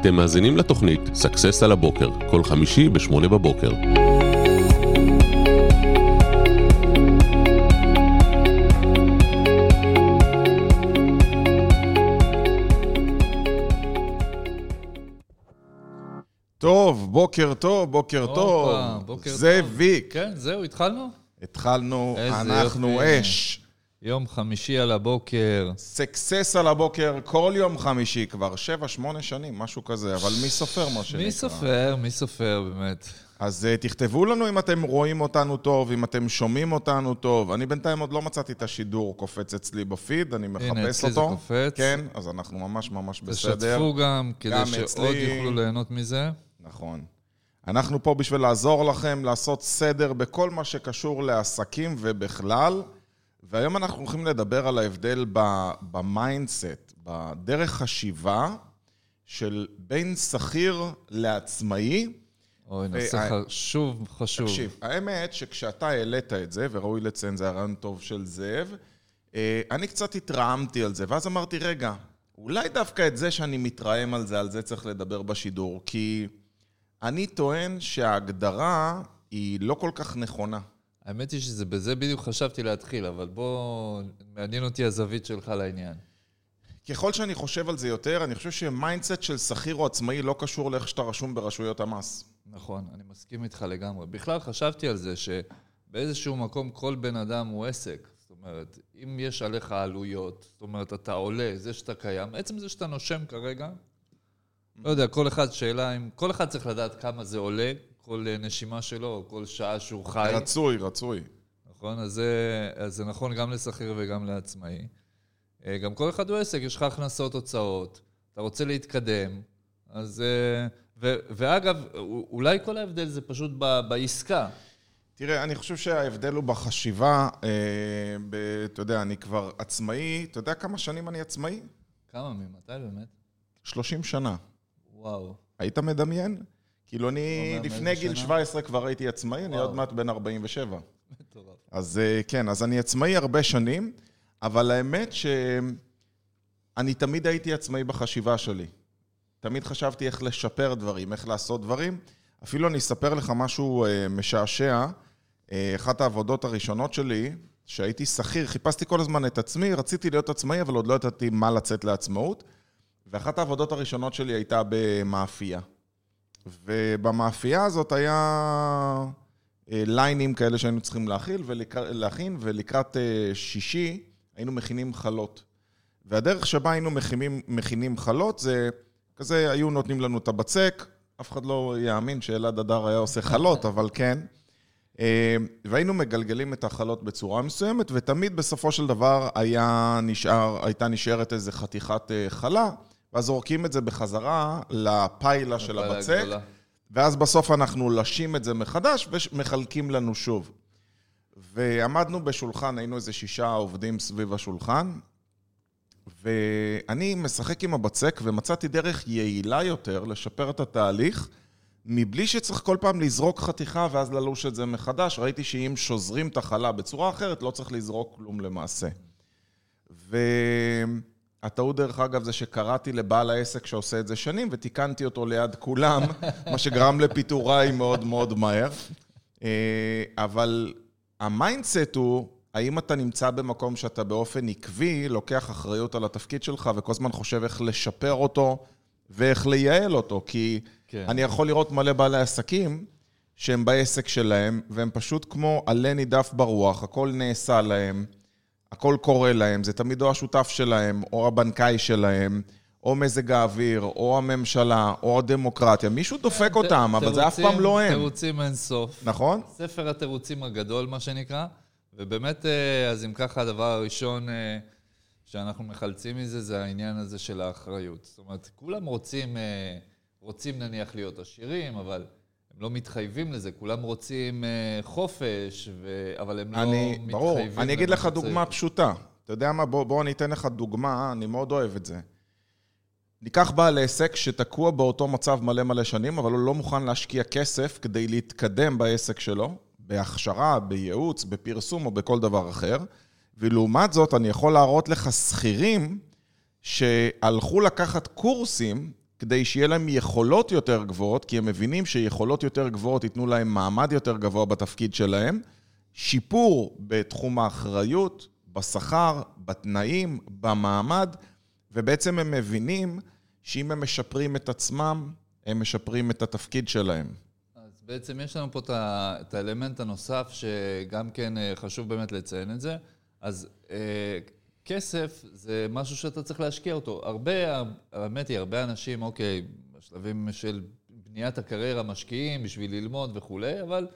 אתם מאזינים לתוכנית Success על הבוקר, כל חמישי ב-8 בבוקר. טוב, בוקר טוב, בוקר טוב. הופה, בוקר זה טוב. ויק. כן, זהו, התחלנו? התחלנו, אנחנו יופי. אש. יום חמישי על הבוקר. סקסס על הבוקר כל יום חמישי כבר, שבע, שמונה שנים, משהו כזה, אבל מי סופר, מה שנקרא. מי סופר? מי סופר, באמת? אז uh, תכתבו לנו אם אתם רואים אותנו טוב, אם אתם שומעים אותנו טוב. אני בינתיים עוד לא מצאתי את השידור קופץ אצלי בפיד, אני מחפש אותו. הנה, אצלי זה קופץ. כן, אז אנחנו ממש ממש בסדר. תשתפו גם, כדי גם שעוד אצלי. יוכלו ליהנות מזה. נכון. אנחנו פה בשביל לעזור לכם לעשות סדר בכל מה שקשור לעסקים ובכלל, והיום אנחנו הולכים לדבר על ההבדל ב mindset, בדרך חשיבה של בין שכיר לעצמאי. אוי, נושא וה- חשוב, חשוב. תקשיב, האמת שכשאתה העלית את זה, וראוי לציין, זה הרעיון טוב של זאב, אה, אני קצת התרעמתי על זה, ואז אמרתי, רגע, אולי דווקא את זה שאני מתרעם על זה, על זה צריך לדבר בשידור, כי אני טוען שההגדרה היא לא כל כך נכונה. האמת היא שזה בזה בדיוק חשבתי להתחיל, אבל בוא, מעניין אותי הזווית שלך לעניין. ככל שאני חושב על זה יותר, אני חושב ש mindset של שכיר או עצמאי לא קשור לאיך שאתה רשום ברשויות המס. נכון, אני מסכים איתך לגמרי. בכלל חשבתי על זה שבאיזשהו מקום כל בן אדם הוא עסק. זאת אומרת, אם יש עליך עלויות, זאת אומרת, אתה עולה, זה שאתה קיים, עצם זה שאתה נושם כרגע, לא יודע, כל אחד, שאלה אם... כל אחד צריך לדעת כמה זה עולה, כל אה, נשימה שלו, כל שעה שהוא חי. רצוי, רצוי. נכון? אז זה, אז זה נכון גם לשכיר וגם לעצמאי. אה, גם כל אחד הוא עסק, יש לך הכנסות, הוצאות, אתה רוצה להתקדם, אז... אה, ו, ואגב, אולי כל ההבדל זה פשוט ב, בעסקה. תראה, אני חושב שההבדל הוא בחשיבה, אה, ב, אתה יודע, אני כבר עצמאי, אתה יודע כמה שנים אני עצמאי? כמה ממתי באמת? 30 שנה. וואו. היית מדמיין? כאילו אני לפני גיל שנה? 17 כבר הייתי עצמאי, אני. עוד מעט בן 47. מטורף. אז אה, כן, אז אני עצמאי הרבה שנים, אבל האמת שאני תמיד הייתי עצמאי בחשיבה שלי. תמיד חשבתי איך לשפר דברים, איך לעשות דברים. אפילו אני אספר לך משהו אה, משעשע. אה, אחת העבודות הראשונות שלי, שהייתי שכיר, חיפשתי כל הזמן את עצמי, רציתי להיות עצמאי, אבל עוד לא ידעתי מה לצאת לעצמאות. ואחת העבודות הראשונות שלי הייתה במאפייה. ובמאפייה הזאת היה אה, ליינים כאלה שהיינו צריכים להכיל ולק... ולקראת אה, שישי היינו מכינים חלות. והדרך שבה היינו מכינים, מכינים חלות זה כזה, היו נותנים לנו את הבצק, אף אחד לא יאמין שאלעד הדר היה עושה חלות, אבל כן. אה, והיינו מגלגלים את החלות בצורה מסוימת, ותמיד בסופו של דבר היה נשאר, הייתה נשארת איזה חתיכת חלה, ואז זורקים את זה בחזרה לפיילה של הבצק. הגדולה. ואז בסוף אנחנו לשים את זה מחדש ומחלקים לנו שוב. ועמדנו בשולחן, היינו איזה שישה עובדים סביב השולחן, ואני משחק עם הבצק ומצאתי דרך יעילה יותר לשפר את התהליך, מבלי שצריך כל פעם לזרוק חתיכה ואז ללוש את זה מחדש. ראיתי שאם שוזרים את החלה בצורה אחרת, לא צריך לזרוק כלום למעשה. והטעות, דרך אגב, זה שקראתי לבעל העסק שעושה את זה שנים, ותיקנתי אותו ליד כולם, מה שגרם לפיטוריי מאוד מאוד מהר. אה, אבל ה mindset הוא, האם אתה נמצא במקום שאתה באופן עקבי לוקח אחריות על התפקיד שלך, וכל הזמן חושב איך לשפר אותו ואיך לייעל אותו, כי כן. אני יכול לראות מלא בעלי עסקים שהם בעסק שלהם, והם פשוט כמו עלה נידף ברוח, הכל נעשה להם, הכל קורה להם, זה תמיד או השותף שלהם, או הבנקאי שלהם, או מזג האוויר, או הממשלה, או הדמוקרטיה. מישהו דופק אותם, אבל זה אף פעם לא הם, תירוצים אין סוף. נכון? ספר התירוצים הגדול, מה שנקרא. ובאמת, אה, אז אם ככה, הדבר הראשון אה, שאנחנו מחלצים מזה, זה העניין הזה של האחריות. זאת אומרת, כולם רוצים, אה, רוצים נניח להיות עשירים, אבל הם לא מתחייבים לזה. כולם רוצים אה, חופש, ו... אבל הם לא אני, מתחייבים ברור. אני אגיד לך. דוגמה פשוטה. אתה יודע מה? בוא, בוא אני אתן לך דוגמה, אני מאוד אוהב את זה. ניקח בעל עסק שתקוע באותו מצב מלא מלא שנים, אבל הוא לא מוכן להשקיע כסף כדי להתקדם בעסק שלו, בהכשרה, בייעוץ, בפרסום או בכל דבר אחר. ולעומת זאת, אני יכול להראות לך שכירים שהלכו לקחת קורסים כדי שיהיה להם יכולות יותר גבוהות, כי הם מבינים שיכולות יותר גבוהות ייתנו להם מעמד יותר גבוה בתפקיד שלהם, שיפור בתחום האחריות, בשכר, בתנאים, במעמד, ובעצם הם מבינים שאם הם משפרים את עצמם, הם משפרים את התפקיד שלהם. אז בעצם יש לנו פה את האלמנט הנוסף, שגם כן אה, חשוב באמת לציין את זה. אז אה, כסף זה משהו שאתה צריך להשקיע אותו. הרבה, האמת היא, הרבה אנשים, אוקיי, בשלבים של בניית הקריירה משקיעים בשביל ללמוד וכולי, אבל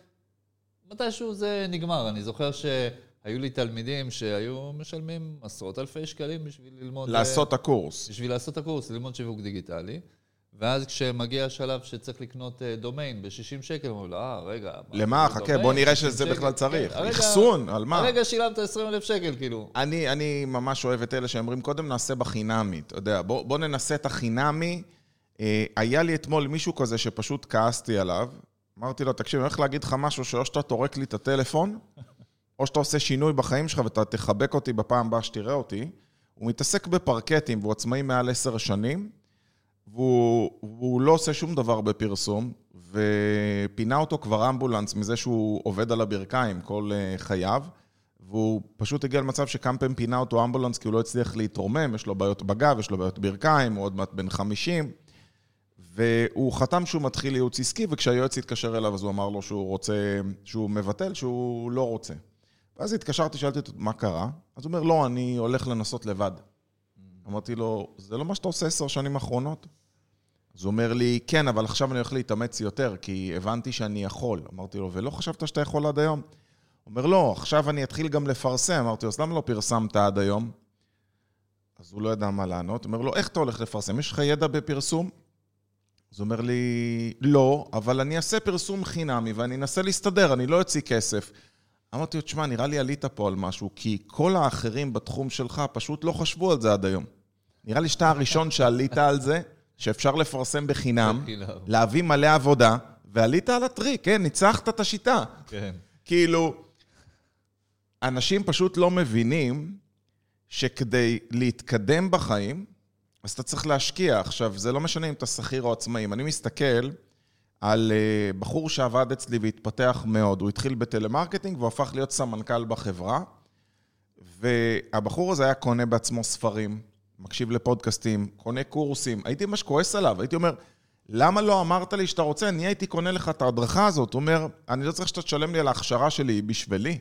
מתישהו זה נגמר. אני זוכר שהיו לי תלמידים שהיו משלמים עשרות אלפי שקלים בשביל ללמוד... אה, לעשות את הקורס. בשביל לעשות את הקורס, ללמוד שיווק דיגיטלי. ואז כשמגיע השלב שצריך לקנות אה, דומיין ב-60 שקל, אומרים לו, אה, רגע... למה? חכה, דומיין? בוא נראה 60 שזה שקל?" בכלל צריך. כן, הרגע- אחסון, על מה? הרגע שילמת 20 אלף שקל, כאילו. אני, אני ממש אוהב את אלה שאומרים, קודם נעשה בחינמי, אתה יודע, בוא, בוא ננסה את החינמי. אה, היה לי אתמול מישהו כזה שפשוט כעסתי עליו, אמרתי לו, תקשיב, אני הולך להגיד לך משהו שאו שאתה טורק לי את הטלפון, או שאתה עושה שינוי בחיים שלך ואתה תחבק אותי בפעם הבאה שתראה אותי. הוא מתעסק בפרקטים והוא עצמאי מעל עשר שנים, והוא, והוא לא עושה שום דבר בפרסום, ופינה אותו כבר אמבולנס מזה שהוא עובד על הברכיים כל אה, חייו. והוא פשוט הגיע למצב פעמים פינה אותו אמבולנס כי הוא לא הצליח להתרומם, יש לו בעיות בגב, יש לו בעיות ברכיים, הוא עוד מעט בן 50. והוא חתם שהוא מתחיל ייעוץ עסקי, וכשהיועץ התקשר אליו, אז הוא אמר לו שהוא רוצה, שהוא מבטל, שהוא לא רוצה. ואז התקשרתי, שאלתי אותו, מה קרה? אז הוא אומר, לא, אני הולך לנסות לבד. אמרתי לו, זה לא מה שאתה עושה עשר שנים האחרונות? אז הוא אומר לי, כן, אבל עכשיו אני הולך להתאמץ יותר, כי הבנתי שאני יכול. אמרתי לו, ולא חשבת שאתה יכול עד היום? הוא אומר, לא, עכשיו אני אתחיל גם לפרסם. אמרתי לו, אז למה לא פרסמת עד היום? אז הוא לא ידע מה לענות. אומר לו, איך אתה הולך לפרסם? יש לך ידע בפרסום? אז הוא אומר לי, לא, אבל אני אעשה פרסום חינמי ואני אנסה להסתדר, אני לא אוציא כסף. אמרתי לו, תשמע, נראה לי עלית פה על משהו, כי כל האחרים בתחום שלך פשוט לא חשבו על זה עד היום. נראה לי שאתה הראשון שעלית על זה, שאפשר לפרסם בחינם. להביא מלא עבודה, ועלית על הטריק, כן, ניצחת את השיטה. כן. כאילו, אנשים פשוט לא מבינים שכדי להתקדם בחיים, אז אתה צריך להשקיע. עכשיו, זה לא משנה אם אתה שכיר או עצמאי. אם אני מסתכל על uh, בחור שעבד אצלי והתפתח מאוד, הוא התחיל בטלמרקטינג והוא הפך להיות סמנכ"ל בחברה, והבחור הזה היה קונה בעצמו ספרים, מקשיב לפודקאסטים, קונה קורסים. הייתי ממש כועס עליו, הייתי אומר, למה לא אמרת לי שאתה רוצה? אני הייתי קונה לך את ההדרכה הזאת. הוא אומר, אני לא צריך שאתה תשלם לי על ההכשרה שלי, היא בשבילי.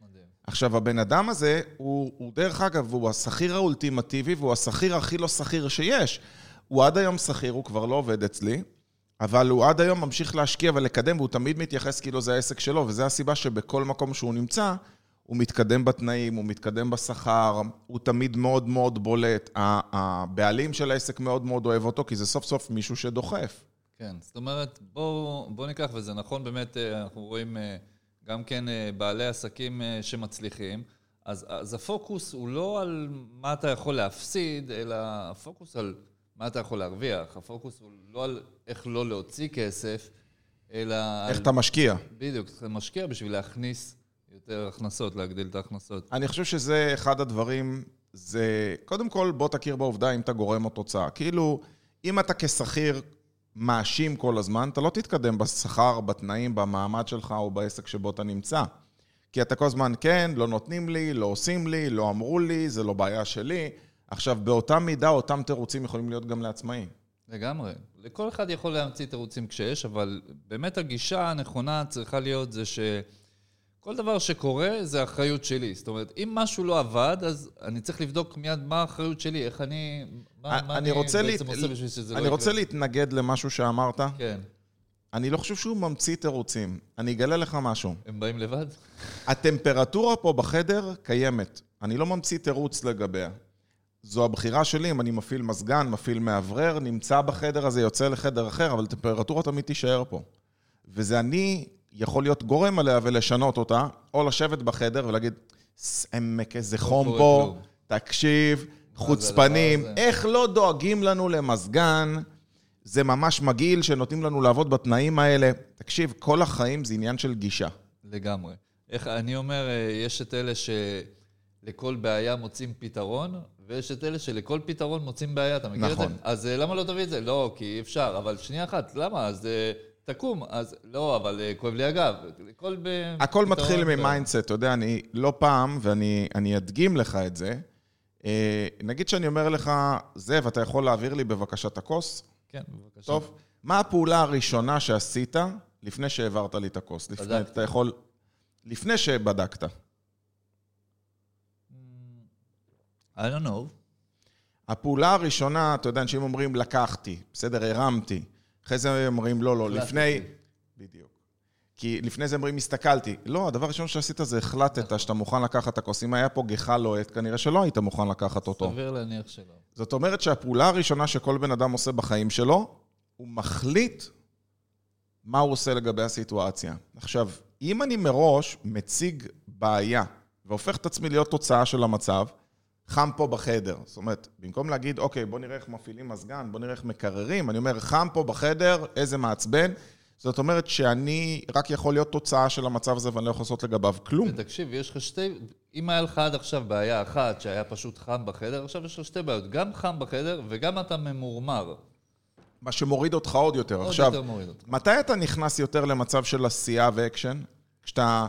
מדהים. עכשיו, הבן אדם הזה, הוא, הוא דרך אגב, הוא השכיר האולטימטיבי, והוא השכיר הכי לא שכיר שיש. הוא עד היום שכיר, הוא כבר לא עובד אצלי, אבל הוא עד היום ממשיך להשקיע ולקדם, והוא תמיד מתייחס כאילו זה העסק שלו, וזו הסיבה שבכל מקום שהוא נמצא, הוא מתקדם בתנאים, הוא מתקדם בשכר, הוא תמיד מאוד מאוד בולט. הבעלים של העסק מאוד מאוד אוהב אותו, כי זה סוף סוף מישהו שדוחף. כן, זאת אומרת, בואו בוא ניקח, וזה נכון באמת, אה, אנחנו רואים אה, גם כן אה, בעלי עסקים שמצליחים, אז, אז הפוקוס הוא לא על מה אתה יכול להפסיד, אלא הפוקוס על מה אתה יכול להרוויח. הפוקוס הוא לא על איך לא להוציא כסף, אלא איך על... אתה משקיע. בדיוק, אתה משקיע בשביל להכניס יותר הכנסות, להגדיל את ההכנסות. אני חושב שזה אחד הדברים, זה... קודם כל, בוא תכיר בעובדה אם אתה גורם או תוצאה. כאילו, אם אתה כשכיר מאשים כל הזמן, אתה לא תתקדם בשכר, בתנאים, במעמד שלך או בעסק שבו אתה נמצא. כי אתה כל הזמן, כן, לא נותנים לי, לא עושים לי, לא אמרו לי, זה לא בעיה שלי. עכשיו, באותה מידה, אותם תירוצים יכולים להיות גם לעצמאים. לגמרי. לכל אחד יכול להמציא תירוצים כשיש, אבל באמת הגישה הנכונה צריכה להיות זה שכל דבר שקורה זה אחריות שלי. זאת אומרת, אם משהו לא עבד, אז אני צריך לבדוק מיד מה האחריות שלי, איך אני... מה, מה אני בעצם להת... עושה בשביל שזה לא אני יקרה. רוצה להתנגד למשהו שאמרת. כן. אני לא חושב שהוא ממציא תירוצים. אני אגלה לך משהו. הם באים לבד? הטמפרטורה פה בחדר קיימת. אני לא ממציא תירוץ לגביה. זו הבחירה שלי, אם אני מפעיל מזגן, מפעיל מאוורר, נמצא בחדר הזה, יוצא לחדר אחר, אבל טמפרטורה תמיד תישאר פה. וזה אני יכול להיות גורם עליה ולשנות אותה, או לשבת בחדר ולהגיד, עמק, איזה חום קורה פה, כלום." תקשיב, חוצפנים? איך לא דואגים לנו למזגן? זה ממש מגעיל שנותנים לנו לעבוד בתנאים האלה. תקשיב, כל החיים זה עניין של גישה. לגמרי. איך, אני אומר, אה, יש את אלה לכל בעיה מוצאים פתרון, ויש את אלה שלכל פתרון מוצאים בעיה, אתה מכיר נכון. את זה? אז אה, למה לא תביא את זה? לא, כי אי אפשר, אבל שנייה אחת, למה? אז אה, תקום, אז לא, אבל אה, כואב לי הגב. כל ב... הכל מתחיל מ mindset, אתה יודע, אני לא פעם, ואני אני אדגים לך את זה. אה, נגיד שאני אומר לך, זאב, אתה יכול להעביר לי בבקשה את הכוס? כן, בבקשה. טוב. מה הפעולה הראשונה שעשית לפני שהעברת לי את הכוס? לפני. אתה יכול... לפני שבדקת. I don't know. הפעולה הראשונה, אתה יודע, אנשים אומרים, לקחתי, בסדר, הרמתי. אחרי זה אומרים, לא, לא. לפני... בדיוק. כי לפני זה אומרים, הסתכלתי. לא, הדבר הראשון שעשית זה החלטת שאתה מוכן לקחת את הכוס. אם היה פה גחה לוהט, כנראה שלא היית מוכן לקחת אותו. סביר להניח שלא. זאת אומרת שהפעולה הראשונה שכל בן אדם עושה בחיים שלו, הוא מחליט מה הוא עושה לגבי הסיטואציה. עכשיו, אם אני מראש מציג בעיה והופך את עצמי להיות תוצאה של המצב, חם פה בחדר. זאת אומרת, במקום להגיד, אוקיי, בוא נראה איך מפעילים מזגן, בוא נראה איך מקררים, אני אומר, חם פה בחדר, איזה מעצבן. זאת אומרת שאני רק יכול להיות תוצאה של המצב הזה ואני לא יכול לעשות לגביו כלום. ותקשיב, יש לך שתי... אם היה לך עד עכשיו בעיה אחת שהיה פשוט חם בחדר, עכשיו יש לך שתי בעיות. גם חם בחדר וגם אתה ממורמר. מה שמוריד אותך עוד יותר. עוד עכשיו, יותר מוריד אותך. מתי אתה נכנס יותר למצב של עשייה ואקשן? כשאתה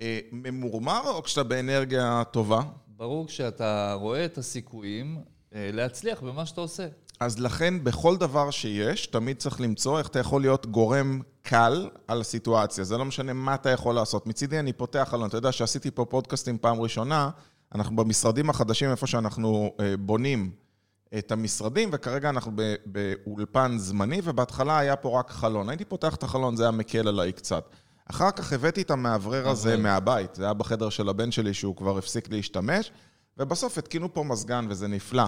אה, ממורמר או כשאתה באנרגיה טובה? ברור כשאתה רואה את הסיכויים אה, להצליח במה שאתה עושה. אז לכן, בכל דבר שיש, תמיד צריך למצוא איך אתה יכול להיות גורם קל על הסיטואציה. זה לא משנה מה אתה יכול לעשות. מצידי אני פותח על... אתה יודע שעשיתי פה פודקאסטים פעם ראשונה, אנחנו במשרדים החדשים, איפה שאנחנו אה, בונים את המשרדים, וכרגע אנחנו באולפן זמני, ובהתחלה היה פה רק חלון. הייתי פותח את החלון, זה היה מקל עליי קצת. אחר כך הבאתי את המאוורר הזה מאוורר. מהבית. זה היה בחדר של הבן שלי, שהוא כבר הפסיק להשתמש, ובסוף התקינו פה מזגן, וזה נפלא.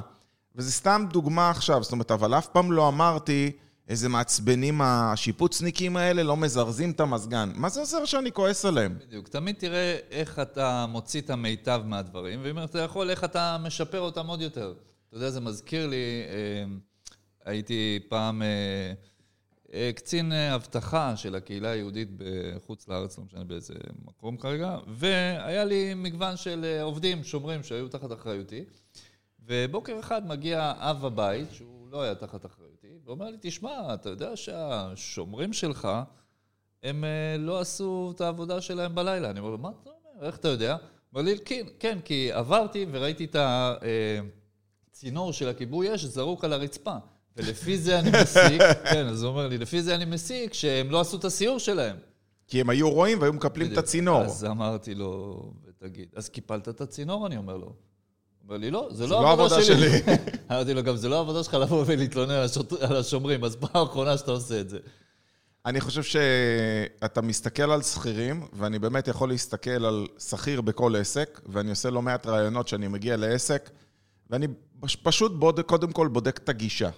וזה סתם דוגמה עכשיו, זאת אומרת, אבל אף פעם לא אמרתי, איזה מעצבנים השיפוצניקים האלה, לא מזרזים את המזגן. מה זה עוזר שאני כועס עליהם? בדיוק. תמיד תראה איך אתה מוציא את המיטב מהדברים, ואם אתה יכול, איך אתה משפר אותם עוד יותר. אתה יודע, זה מזכיר לי, אה, הייתי פעם אה, אה, קצין אה, אבטחה של הקהילה היהודית בחוץ לארץ, לא משנה באיזה מקום כרגע, והיה לי מגוון של אה, עובדים, שומרים, שהיו תחת אחריותי, ובוקר אחד מגיע אב הבית, שהוא לא היה תחת אחריותי, ואומר לי, תשמע, אתה יודע שהשומרים שלך, הם אה, לא עשו את העבודה שלהם בלילה. אני אומר לו, מה אתה אומר? איך אתה יודע? אומר לי, כן, כן, כי עברתי וראיתי את הצינור של הכיבוי אש זרוק על הרצפה. ולפי זה אני מסיק, כן, אז הוא אומר לי, לפי זה אני מסיק שהם לא עשו את הסיור שלהם. כי הם היו רואים והיו מקפלים את. הצינור. אז אמרתי לו, ותגיד, אז קיפלת את הצינור? אני אומר לו. הוא אומר לי, לא, זה לא לא העבודה שלי. אמרתי לו, גם זה לא העבודה שלך לבוא ולהתלונן על השומרים, אז פעם אחרונה שאתה עושה את זה. אני חושב שאתה מסתכל על שכירים, ואני באמת יכול להסתכל על שכיר בכל עסק, ואני עושה לא מעט רעיונות שאני מגיע לעסק, ואני פש- פשוט בודק, קודם כל בודק את הגישה.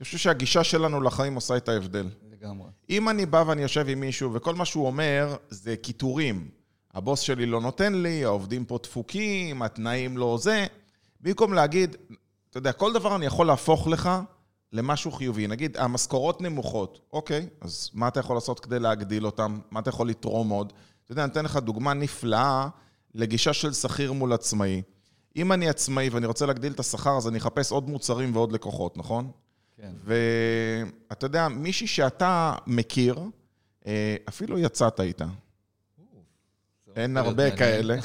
אני חושב שהגישה שלנו לחיים עושה את ההבדל. לגמרי. אם אני בא ואני יושב עם מישהו, וכל מה שהוא אומר זה קיטורים. הבוס שלי לא נותן לי, העובדים פה דפוקים, התנאים לא זה. במקום להגיד, אתה יודע, כל דבר אני יכול להפוך לך למשהו חיובי. נגיד, המשכורות נמוכות, אוקיי, אז מה אתה יכול לעשות כדי להגדיל אותן? מה אתה יכול לתרום עוד? אתה יודע, אני אתן לך דוגמה נפלאה לגישה של שכיר מול עצמאי. אם אני עצמאי ואני רוצה להגדיל את השכר, אז אני אחפש עוד מוצרים ועוד לקוחות, נכון? כן. ואתה יודע, מישהי שאתה מכיר, אה, אפילו יצאת איתה. אין להיות הרבה. כאלה.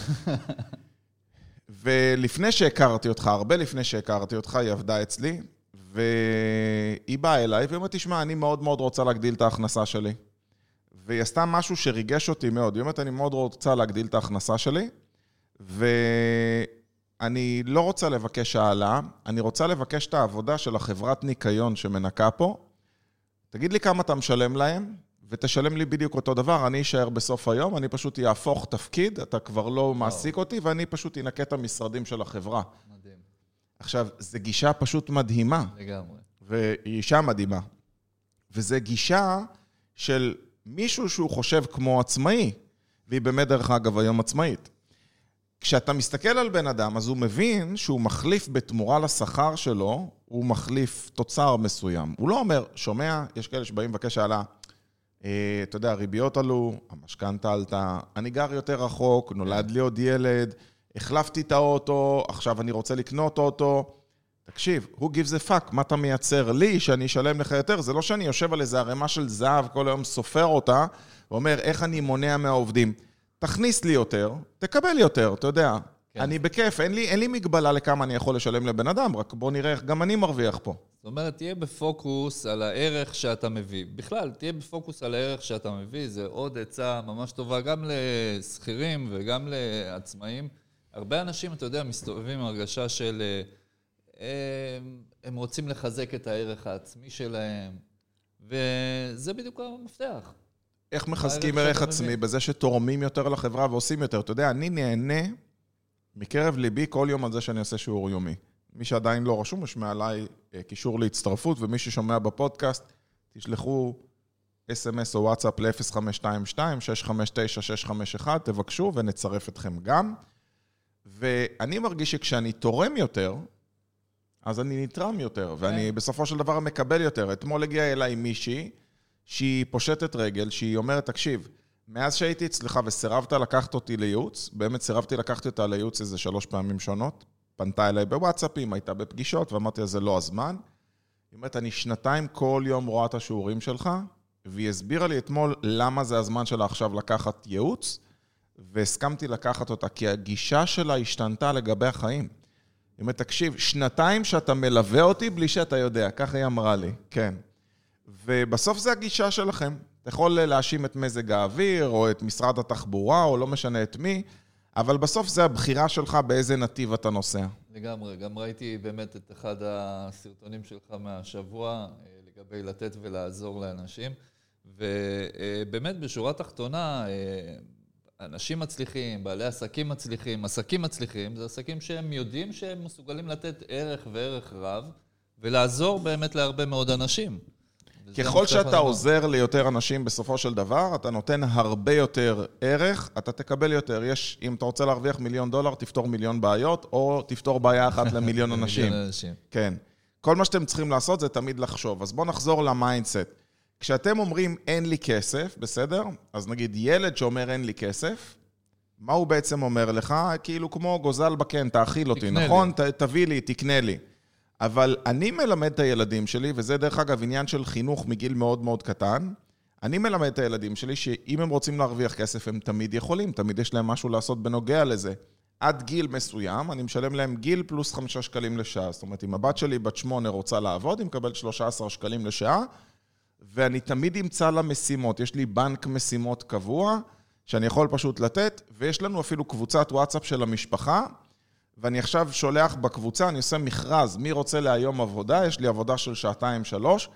ולפני שהכרתי אותך, הרבה לפני שהכרתי אותך, היא עבדה אצלי, והיא באה אליי והיא אומרת, תשמע, אני מאוד מאוד רוצה להגדיל את ההכנסה שלי. והיא עשתה משהו שריגש אותי מאוד. היא אומרת, אני מאוד רוצה להגדיל את ההכנסה שלי, ואני לא רוצה לבקש העלאה, אני רוצה לבקש את העבודה של החברת ניקיון שמנקה פה. תגיד לי כמה אתה משלם להם, ותשלם לי בדיוק אותו דבר, אני אשאר בסוף היום, אני פשוט יהפוך תפקיד, אתה כבר לא מעסיק אותי, ואני פשוט אנקה את המשרדים של החברה. מדהים. עכשיו, זו גישה פשוט מדהימה, לגמרי. והיא אישה מדהימה. וזו גישה של מישהו שהוא חושב כמו עצמאי, והיא באמת, דרך אגב, היום עצמאית. כשאתה מסתכל על בן אדם, אז הוא מבין שהוא מחליף בתמורה לשכר שלו, הוא מחליף תוצר מסוים. הוא לא אומר, שומע, יש כאלה שבאים לבקש העלאה. אה, אתה יודע, הריביות עלו, המשכנתה עלתה, אני גר יותר רחוק, נולד לי עוד ילד, החלפתי את האוטו, עכשיו אני רוצה לקנות אוטו. תקשיב, who gives a fuck, מה אתה מייצר לי שאני אשלם לך יותר? זה לא שאני יושב על איזה ערימה של זהב, כל היום סופר אותה, ואומר, איך אני מונע מהעובדים. תכניס לי יותר, תקבל יותר, אתה יודע. כן. אני בכיף, אין לי, אין לי מגבלה לכמה אני יכול לשלם לבן אדם, רק בוא נראה איך גם אני מרוויח פה. זאת אומרת, תהיה בפוקוס על הערך שאתה מביא. בכלל, תהיה בפוקוס על הערך שאתה מביא, זה עוד עצה ממש טובה גם לשכירים וגם לעצמאים. הרבה אנשים, אתה יודע, מסתובבים עם הרגשה של... אה, הם, הם רוצים לחזק את הערך העצמי שלהם, וזה בדיוק המפתח. איך מחזקים ערך עצמי? מביא. בזה שתורמים יותר לחברה ועושים יותר. אתה יודע, אני נהנה מקרב ליבי כל יום על זה שאני עושה שיעור יומי. מי שעדיין לא רשום, יש מעליי אה, קישור להצטרפות, ומי ששומע בפודקאסט, תשלחו אס.אם.אס או וואטסאפ ל-052-659-651, תבקשו ונצרף אתכם גם. ואני מרגיש שכשאני תורם יותר, אז אני נתרם יותר, ואני כן. בסופו של דבר מקבל יותר. אתמול הגיעה אליי מישהי שהיא פושטת רגל, שהיא אומרת, תקשיב, מאז שהייתי אצלך וסירבת לקחת אותי לייעוץ, באמת סירבתי לקחת אותה לייעוץ איזה שלוש פעמים שונות, פנתה אליי בוואטסאפים, הייתה בפגישות, ואמרתי לה, זה לא הזמן. היא אומרת, אני שנתיים כל יום רואה את השיעורים שלך, והיא הסבירה לי אתמול למה זה הזמן שלה עכשיו לקחת ייעוץ, והסכמתי לקחת אותה, כי הגישה שלה השתנתה לגבי החיים. היא אומרת, תקשיב, שנתיים שאתה מלווה אותי בלי שאתה יודע, ככה היא אמרה לי, כן. ובסוף זה הגישה שלכם. אתה יכול להאשים את מזג האוויר, או את משרד התחבורה, או לא משנה את מי, אבל בסוף זה הבחירה שלך באיזה נתיב אתה נוסע. לגמרי, גם ראיתי באמת את אחד הסרטונים שלך מהשבוע אה, לגבי לתת ולעזור לאנשים, ובאמת בשורה התחתונה, אה, אנשים מצליחים, בעלי עסקים מצליחים, עסקים מצליחים, זה עסקים שהם יודעים שהם מסוגלים לתת ערך וערך רב, ולעזור באמת להרבה מאוד אנשים. ככל שאתה עוזר ליותר אנשים בסופו של דבר, אתה נותן הרבה יותר ערך, אתה תקבל יותר. יש, אם אתה רוצה להרוויח מיליון דולר, תפתור מיליון בעיות, או תפתור בעיה אחת למיליון אנשים. כן. כל מה שאתם צריכים לעשות זה תמיד לחשוב. אז בואו נחזור ל mindset. כשאתם אומרים אין לי כסף, בסדר? אז נגיד ילד שאומר אין לי כסף, מה הוא בעצם אומר לך? כאילו כמו גוזל בקן, תאכיל אותי, נכון? ת, תביא לי, תקנה לי. אבל אני מלמד את הילדים שלי, וזה דרך אגב עניין של חינוך מגיל מאוד מאוד קטן, אני מלמד את הילדים שלי שאם הם רוצים להרוויח כסף, הם תמיד יכולים, תמיד יש להם משהו לעשות בנוגע לזה. עד גיל מסוים, אני משלם להם גיל פלוס חמישה שקלים לשעה. זאת אומרת, אם הבת שלי בת שמונה רוצה לעבוד, היא מקבלת 13 שקלים לשעה, ואני תמיד אמצא לה משימות. יש לי בנק משימות קבוע, שאני יכול פשוט לתת, ויש לנו אפילו קבוצת וואטסאפ של המשפחה, ואני עכשיו שולח בקבוצה, אני עושה מכרז, מי רוצה להיום עבודה, יש לי עבודה של שעתיים-שלוש,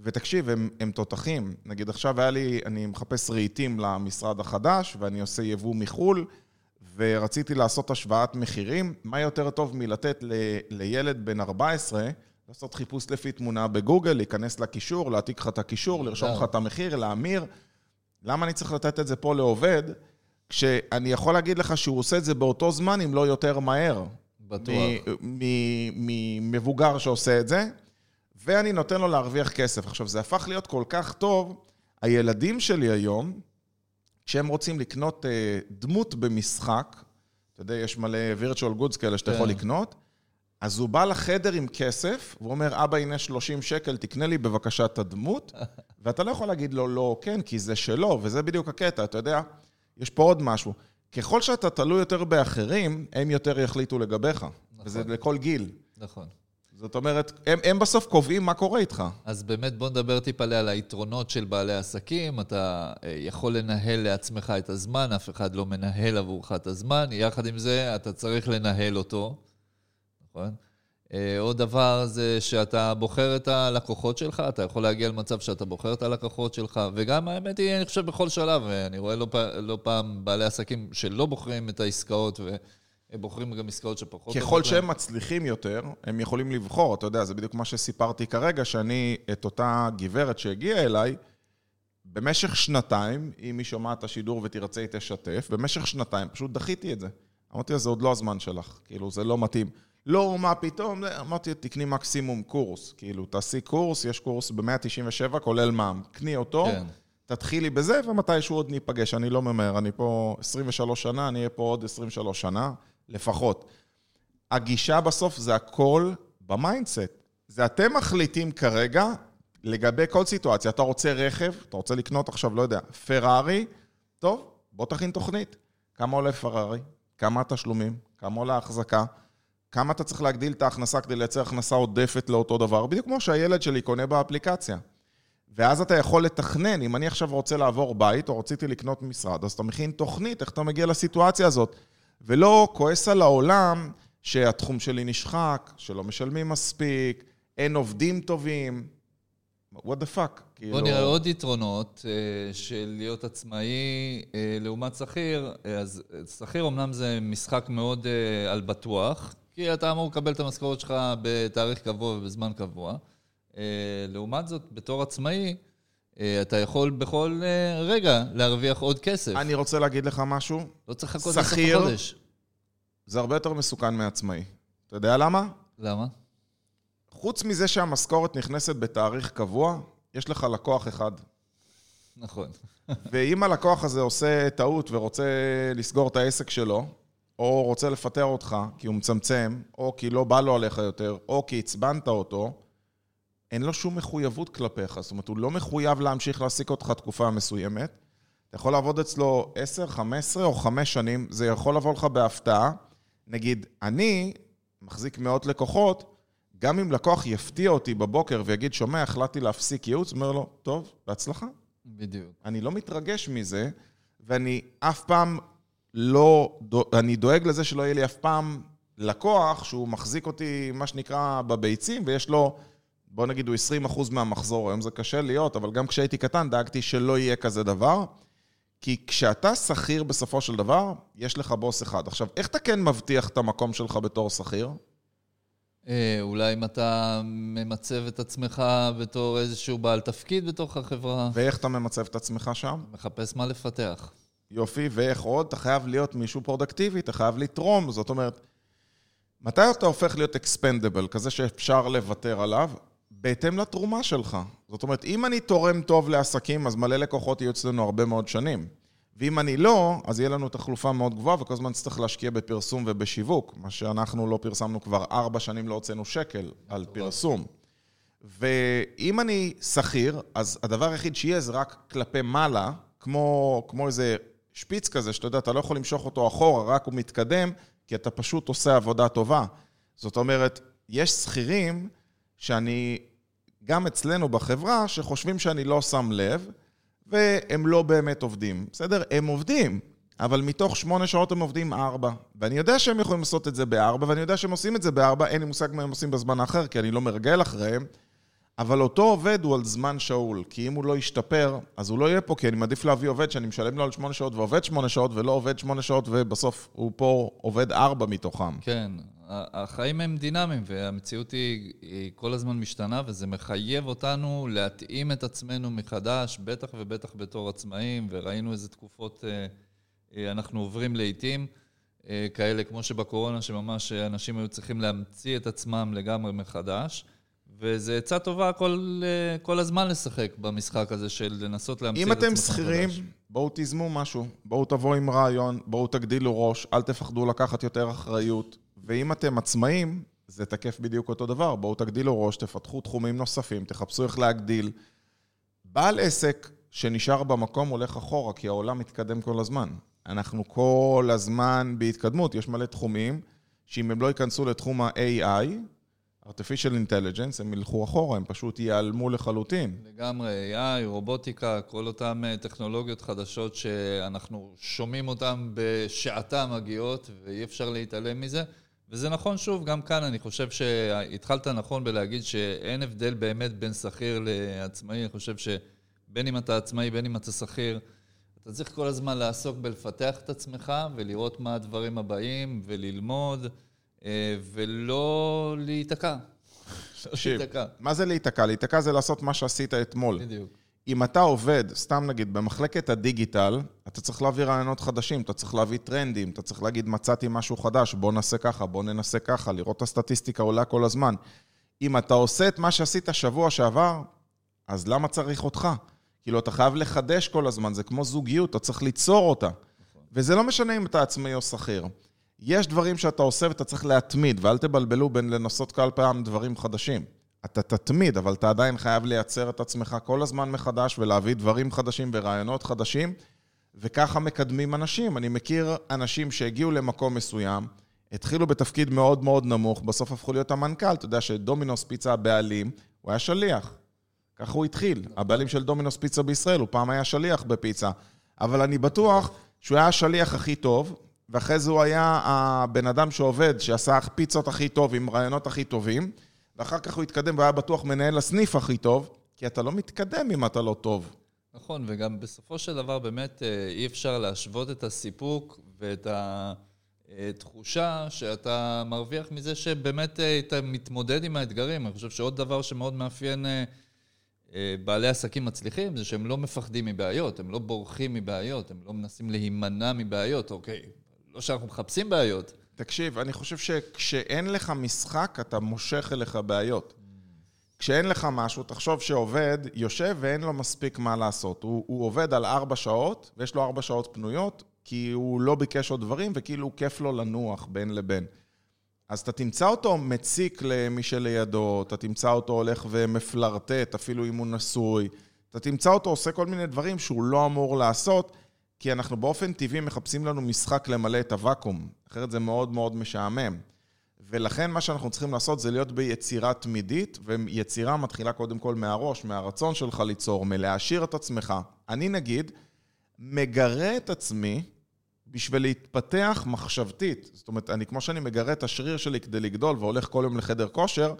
ותקשיב, הם, הם תותחים. נגיד עכשיו היה לי, אני מחפש רהיטים למשרד החדש, ואני עושה יבוא מחו"ל, ורציתי לעשות השוואת מחירים. מה יותר טוב מלתת ל, לילד בן 14, לעשות חיפוש לפי תמונה בגוגל, להיכנס לקישור, להעתיק לך את הקישור, לרשום לך את המחיר, להמיר. למה אני צריך לתת את זה פה לעובד? כשאני יכול להגיד לך שהוא עושה את זה באותו זמן, אם לא יותר מהר. בטוח. ממבוגר שעושה את זה, ואני נותן לו להרוויח כסף. עכשיו, זה הפך להיות כל כך טוב, הילדים שלי היום, כשהם רוצים לקנות אה, דמות במשחק, אתה יודע, יש מלא virtual goods כאלה שאתה יכול כן. לקנות, אז הוא בא לחדר עם כסף, והוא אומר, אבא, הנה 30 שקל, תקנה לי בבקשה את הדמות, ואתה לא יכול להגיד לו לא, כן, כי זה שלו, וזה בדיוק הקטע, אתה יודע. יש פה עוד משהו. ככל שאתה תלוי יותר באחרים, הם יותר יחליטו לגביך. נכון. וזה לכל גיל. נכון. זאת אומרת, הם, הם בסוף קובעים מה קורה איתך. אז באמת בוא נדבר טיפה על היתרונות של בעלי עסקים. אתה אה, יכול לנהל לעצמך את הזמן, אף אחד לא מנהל עבורך את הזמן. יחד עם זה, אתה צריך לנהל אותו, נכון? אה, עוד דבר זה שאתה בוחר את הלקוחות שלך, אתה יכול להגיע למצב שאתה בוחר את הלקוחות שלך, וגם האמת היא, אני חושב בכל שלב, אני רואה לא, לא פעם בעלי עסקים שלא בוחרים את העסקאות, והם בוחרים גם עסקאות שפחות... ככל שהם להם. מצליחים יותר, הם יכולים לבחור, אתה יודע, זה בדיוק מה שסיפרתי כרגע, שאני, את אותה גברת שהגיעה אליי, במשך שנתיים, אם היא שומעת את השידור ותרצה, היא תשתף, במשך שנתיים פשוט דחיתי את זה. אמרתי לה, זה עוד לא הזמן שלך, כאילו, זה לא מתאים. לא, מה פתאום, אמרתי, תקני מקסימום קורס. כאילו, תעשי קורס, יש קורס ב-197, כולל מע"מ. קני אותו, כן. תתחילי בזה, ומתישהו עוד ניפגש. אני לא ממהר, אני פה 23 שנה, אני אהיה פה עוד 23 שנה. לפחות. הגישה בסוף זה הכל ב mindset. זה אתם מחליטים כרגע לגבי כל סיטואציה. אתה רוצה רכב, אתה רוצה לקנות עכשיו, לא יודע, פרארי, טוב, בוא תכין תוכנית. כמה עולה פרארי? כמה התשלומים? כמה עולה ההחזקה? כמה אתה צריך להגדיל את ההכנסה כדי לייצר הכנסה עודפת לאותו דבר? בדיוק כמו שהילד שלי קונה באפליקציה. ואז אתה יכול לתכנן, אם אני עכשיו רוצה לעבור בית, או רציתי לקנות משרד, אז אתה מכין תוכנית, איך אתה מגיע לסיטואציה הזאת. ולא כועס על העולם שהתחום שלי נשחק, שלא משלמים מספיק, אין עובדים טובים. what the fuck. כאילו... בוא נראה עוד יתרונות אה, של להיות עצמאי אה, לעומת שכיר. אה, אז שכיר אמנם זה משחק מאוד על בטוח, כי אתה אמור לקבל את המשכורת שלך בתאריך קבוע ובזמן קבוע. לעומת זאת, בתור עצמאי, אתה יכול בכל רגע להרוויח עוד כסף. אני רוצה להגיד לך משהו. לא צריך לחכות לסוף החודש. זה הרבה יותר מסוכן מעצמאי. אתה יודע למה? למה? חוץ מזה שהמשכורת נכנסת בתאריך קבוע, יש לך לקוח אחד. נכון. ואם הלקוח הזה עושה טעות ורוצה לסגור את העסק שלו, או רוצה לפטר אותך כי הוא מצמצם, או כי לא בא לו עליך יותר, או כי עצבנת אותו, אין לו שום מחויבות כלפיך. זאת אומרת, הוא לא מחויב להמשיך להעסיק אותך תקופה מסוימת. אתה יכול לעבוד אצלו 10, 15 או 5 שנים, זה יכול לבוא לך בהפתעה. נגיד, אני מחזיק מאות לקוחות, גם אם לקוח יפתיע אותי בבוקר ויגיד, שומע, החלטתי להפסיק ייעוץ, אומר לו, טוב, בהצלחה. בדיוק. אני לא מתרגש מזה, ואני אף פעם לא, אני דואג לזה שלא יהיה לי אף פעם לקוח שהוא מחזיק אותי, מה שנקרא, בביצים, ויש לו, בוא נגיד, הוא 20% מהמחזור, היום זה קשה להיות, אבל גם כשהייתי קטן דאגתי שלא יהיה כזה דבר. כי כשאתה שכיר בסופו של דבר, יש לך בוס אחד. עכשיו, איך אתה כן מבטיח את המקום שלך בתור שכיר? אה, אולי אם אתה ממצב את עצמך בתור איזשהו בעל תפקיד בתוך החברה. ואיך אתה ממצב את עצמך שם? מחפש מה לפתח. יופי, ואיך עוד? אתה חייב להיות מישהו פרודקטיבי, אתה חייב לתרום. זאת אומרת, מתי אתה הופך להיות expendable, כזה שאפשר לוותר עליו? בהתאם לתרומה שלך. זאת אומרת, אם אני תורם טוב לעסקים, אז מלא לקוחות יהיו אצלנו הרבה מאוד שנים. ואם אני לא, אז יהיה לנו תחלופה מאוד גבוהה, וכל הזמן נצטרך להשקיע בפרסום ובשיווק, מה שאנחנו לא פרסמנו כבר ארבע שנים, לא הוצאנו שקל על פרסום. ואם אני שכיר, אז הדבר היחיד שיהיה זה רק כלפי מעלה, כמו, כמו איזה שפיץ כזה, שאתה יודע, אתה לא יכול למשוך אותו אחורה, רק הוא מתקדם, כי אתה פשוט עושה עבודה טובה. זאת אומרת, יש שכירים שאני, גם אצלנו בחברה, שחושבים שאני לא שם לב, והם לא באמת עובדים. בסדר? הם עובדים, אבל מתוך שמונה שעות הם עובדים ארבע. ואני יודע שהם יכולים לעשות את זה בארבע, ואני יודע שהם עושים את זה בארבע, אין לי מושג מה הם עושים בזמן האחר, כי אני לא מרגל אחריהם. אבל אותו עובד הוא על זמן שאול, כי אם הוא לא ישתפר, אז הוא לא יהיה פה, כי אני מעדיף להביא עובד שאני משלם לו על שמונה שעות ועובד שמונה שעות, ולא עובד שמונה שעות, ובסוף הוא פה עובד ארבע מתוכם. כן, החיים הם דינמיים, והמציאות היא, היא כל הזמן משתנה, וזה מחייב אותנו להתאים את עצמנו מחדש, בטח ובטח בתור עצמאים, וראינו איזה תקופות אה, אה, אנחנו עוברים לעיתים. אה, כאלה כמו שבקורונה, שממש אנשים היו צריכים להמציא את עצמם לגמרי מחדש. וזה עצה טובה כל, כל הזמן לשחק במשחק הזה של לנסות להמציא את מחדש. אם אתם שכירים, בואו תיזמו משהו, בואו תבואו עם רעיון, בואו תגדילו ראש, אל תפחדו לקחת יותר אחריות. ואם אתם עצמאים, זה תקף בדיוק אותו דבר. בואו תגדילו ראש, תפתחו תחומים נוספים, תחפשו איך להגדיל. בעל עסק שנשאר במקום הולך אחורה, כי העולם מתקדם כל הזמן. אנחנו כל הזמן בהתקדמות, יש מלא תחומים, שאם הם לא ייכנסו לתחום ה-AI, artificial intelligence, הם ילכו אחורה, הם פשוט ייעלמו לחלוטין. לגמרי, AI, רובוטיקה, כל אותן אה, טכנולוגיות חדשות שאנחנו שומעים אותן בשעתה מגיעות, ואי אפשר להתעלם מזה. וזה נכון, שוב, גם כאן אני חושב שהתחלת נכון בלהגיד שאין הבדל באמת בין שכיר לעצמאי. אני חושב שבין אם אתה עצמאי, בין אם אתה שכיר, אתה צריך כל הזמן לעסוק בלפתח את עצמך ולראות מה הדברים הבאים וללמוד. אה, ולא להיתקע. תקשיב, מה זה להיתקע? להיתקע זה לעשות מה שעשית אתמול. בדיוק. אם אתה עובד, סתם נגיד, במחלקת הדיגיטל, אתה צריך להביא רעיונות חדשים, אתה צריך להביא טרנדים, אתה צריך להגיד, מצאתי משהו חדש, בוא נעשה ככה, בוא ננסה ככה, לראות את הסטטיסטיקה עולה כל הזמן. אם אתה עושה את מה שעשית שבוע שעבר, אז למה צריך אותך? כאילו, אתה חייב לחדש כל הזמן, זה כמו זוגיות, אתה צריך ליצור אותה. וזה לא משנה אם אתה עצמאי או שכיר. יש דברים שאתה עושה ואתה צריך להתמיד, ואל תבלבלו בין לנסות כל פעם דברים חדשים. אתה תתמיד, אבל אתה עדיין חייב לייצר את עצמך כל הזמן מחדש ולהביא דברים חדשים ורעיונות חדשים, וככה מקדמים אנשים. אני מכיר אנשים שהגיעו למקום מסוים, התחילו בתפקיד מאוד מאוד נמוך, בסוף הפכו להיות המנכ"ל. אתה יודע שדומינוס פיצה הבעלים, הוא היה שליח. ככה הוא התחיל. הבעלים של דומינוס פיצה בישראל, הוא פעם היה שליח בפיצה. אבל אני בטוח שהוא היה השליח הכי טוב, ואחרי זה הוא היה הבן אדם שעובד, שעשה פיצות הכי טוב, עם רעיונות הכי טובים, ואחר כך הוא התקדם והיה בטוח מנהל הסניף הכי טוב, כי אתה לא מתקדם אם אתה לא טוב. נכון, וגם בסופו של דבר באמת אה, אי אפשר להשוות את הסיפוק ואת התחושה שאתה מרוויח מזה שבאמת אה, אתה מתמודד עם האתגרים. אני חושב שעוד דבר שמאוד מאפיין אה, בעלי עסקים מצליחים זה שהם לא מפחדים מבעיות, הם לא בורחים מבעיות, הם לא מנסים להימנע מבעיות, אוקיי, לא שאנחנו מחפשים בעיות. תקשיב, אני חושב שכשאין לך משחק, אתה מושך אליך בעיות. כשאין לך משהו, תחשוב שעובד יושב ואין לו מספיק מה לעשות. הוא, הוא עובד על ארבע שעות, ויש לו ארבע שעות פנויות, כי הוא לא ביקש עוד דברים, וכאילו כיף לו לנוח בין לבין. אז אתה תמצא אותו מציק למי שלידו, אתה תמצא אותו הולך ומפלרטט, אפילו אם הוא נשוי. אתה תמצא אותו עושה כל מיני דברים שהוא לא אמור לעשות, כי אנחנו באופן טבעי מחפשים לנו משחק למלא את הוואקום, אחרת זה מאוד מאוד משעמם. ולכן מה שאנחנו צריכים לעשות זה להיות ביצירה תמידית, ויצירה מתחילה קודם כל מהראש, מהרצון שלך ליצור, מלהעשיר את עצמך. אני נגיד, מגרה את עצמי בשביל להתפתח מחשבתית. זאת אומרת, אני, כמו שאני מגרה את השריר שלי כדי לגדול והולך כל יום לחדר כושר,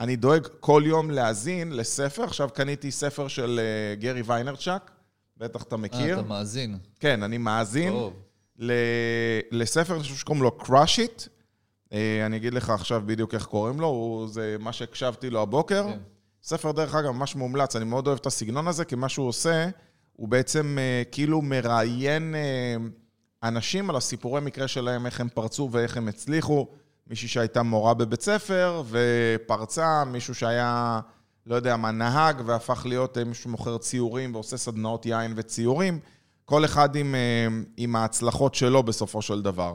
אני דואג כל יום להאזין לספר. עכשיו קניתי ספר של uh, גרי ויינרצ'אק, בטח אתה מכיר. אה, אתה מאזין. כן, אני מאזין. טוב. ל- לספר, אני חושב שקוראים לו Crush It. אה, אני אגיד לך עכשיו בדיוק איך קוראים לו, הוא, זה מה שהקשבתי לו הבוקר. כן. ספר, דרך אגב, ממש מומלץ, אני מאוד אוהב את הסגנון הזה, כי מה שהוא עושה, הוא בעצם אה, כאילו מראיין אה, אנשים על הסיפורי מקרה שלהם, איך הם פרצו ואיך הם הצליחו. מישהי שהייתה מורה בבית ספר ופרצה, מישהו שהיה, לא יודע מה, נהג והפך להיות אה, מישהו שמוכר ציורים ועושה סדנאות יין וציורים. כל אחד עם, אה, עם ההצלחות שלו בסופו של דבר.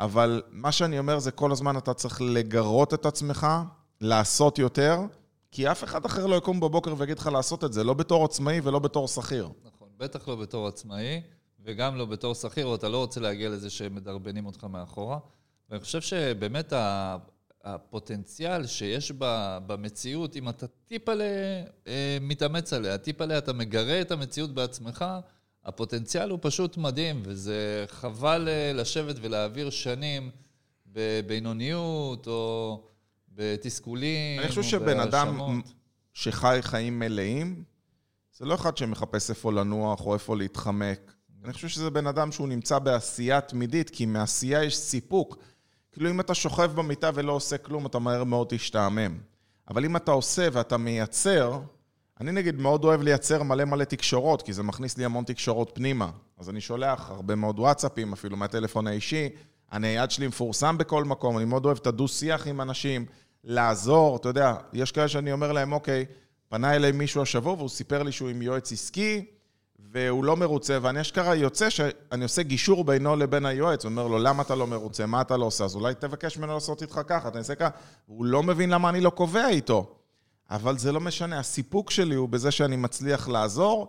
אבל מה שאני אומר זה כל הזמן אתה צריך לגרות את עצמך, לעשות יותר, כי אף אחד אחר לא יקום בבוקר ויגיד לך לעשות את זה, לא בתור עצמאי ולא בתור שכיר. נכון, בטח לא בתור עצמאי, וגם לא בתור שכיר, או אתה לא רוצה להגיע לזה שמדרבנים אותך מאחורה. ואני חושב שבאמת הפוטנציאל שיש ב- במציאות, אם אתה טיפה מתאמץ עליה, טיפה אתה מגרה את המציאות בעצמך, הפוטנציאל הוא פשוט מדהים, וזה חבל אה, לשבת ולהעביר שנים בבינוניות או בתסכולים. אני חושב שבן אדם. שחי חיים מלאים, זה לא אחד שמחפש איפה לנוח או איפה להתחמק. אני חושב שזה בן אדם שהוא נמצא בעשייה תמידית, כי מעשייה יש סיפוק. כאילו אם אתה שוכב במיטה ולא עושה כלום, אתה מהר מאוד תשתעמם. אבל אם אתה עושה ואתה מייצר, אני נגיד מאוד אוהב לייצר מלא מלא תקשורות, כי זה מכניס לי המון תקשורות פנימה. אז אני שולח הרבה מאוד וואטסאפים, אפילו מהטלפון האישי. הנייד שלי מפורסם בכל מקום, אני מאוד אוהב את הדו-שיח עם אנשים, לעזור, אתה יודע, יש כאלה שאני אומר להם, אוקיי, פנה אליי מישהו השבוע והוא סיפר לי שהוא עם יועץ עסקי, והוא לא מרוצה, ואני אשכרה יוצא שאני עושה גישור בינו לבין היועץ, ואומר לו, למה אתה לא מרוצה, מה אתה לא עושה? אז אולי תבקש ממנו לעשות איתך ככה, אתה עושה ככה. הוא לא מבין למה אני לא קובע איתו. אבל זה לא משנה, הסיפוק שלי הוא בזה שאני מצליח לעזור.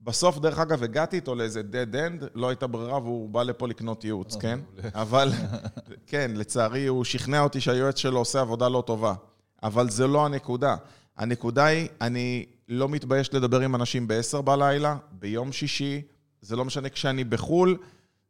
בסוף, דרך אגב, הגעתי איתו לאיזה dead end, לא הייתה ברירה והוא בא לפה לקנות ייעוץ, כן? אבל, כן, לצערי, הוא שכנע אותי שהיועץ שלו עושה עבודה לא טובה. אבל זה לא הנקודה. הנקודה היא, אני לא מתבייש לדבר עם אנשים ב-10 בלילה, ביום שישי, זה לא משנה כשאני בחו"ל,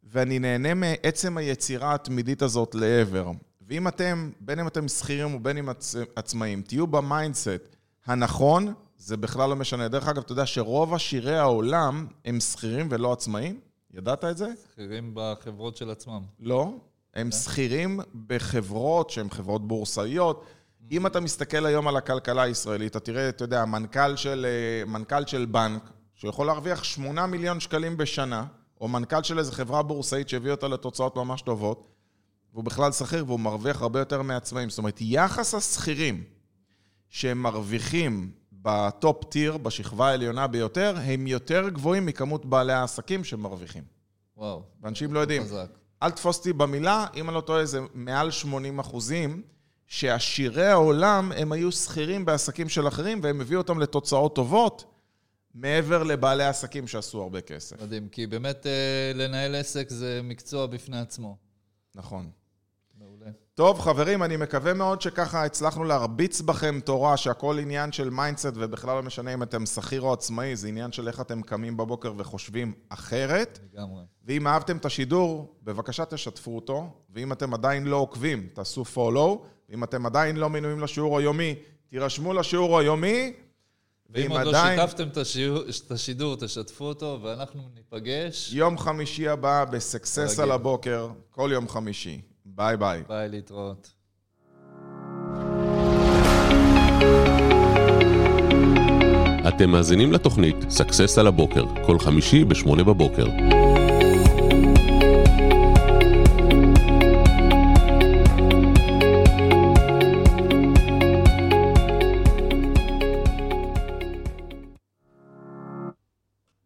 ואני נהנה מעצם היצירה התמידית הזאת של ערך. ואם אתם, בין אם אתם שכירים ובין אם עצ... עצמאים, תהיו ב mindset הנכון, זה בכלל לא משנה. דרך אגב, אתה יודע שרוב עשירי העולם הם שכירים ולא עצמאים? ידעת את זה? שכירים בחברות של עצמם. לא. הם כן. שכירים בחברות שהן חברות בורסאיות. אם אתה מסתכל היום על הכלכלה הישראלית, אתה תראה, אתה יודע, מנכ"ל של, אה, מנכ"ל של בנק, שיכול להרוויח 8 מיליון שקלים בשנה, או מנכ"ל של איזו חברה בורסאית שהביא אותה לתוצאות ממש טובות, והוא בכלל שכיר והוא מרוויח הרבה יותר מעצמאים. זאת אומרת, יחס השכירים שהם מרוויחים בטופ טיר, בשכבה העליונה ביותר, הם יותר גבוהים מכמות בעלי העסקים שמרוויחים. וואו. ואנשים לא יודעים. חזק. אל תתפוס אותי במילה, אם אני לא טועה, זה מעל 80 אחוזים, שעשירי העולם הם היו שכירים בעסקים של אחרים, והם הביאו אותם לתוצאות טובות, מעבר לבעלי עסקים שעשו הרבה כסף. מדהים, כי באמת אה, לנהל עסק זה מקצוע בפני עצמו. נכון. מעולה. טוב, חברים, אני מקווה מאוד שככה הצלחנו להרביץ בכם תורה, שהכל עניין של mindset, ובכלל לא משנה אם אתם שכיר או עצמאי, זה עניין של איך אתם קמים בבוקר וחושבים אחרת. לגמרי. ואם אהבתם את השידור, בבקשה תשתפו אותו, ואם אתם עדיין לא עוקבים, תעשו follow, ואם אתם עדיין לא מנויים לשיעור היומי, תירשמו לשיעור היומי, ואם עוד לא שיתפתם את השיעור- את השידור, תשתפו אותו, ואנחנו ניפגש. יום חמישי הבא בסקסס. על הבוקר, כל יום חמישי. ביי ביי. ביי, להתראות. אתם מאזינים לתוכנית Success על הבוקר, כל חמישי ב-8 בבוקר.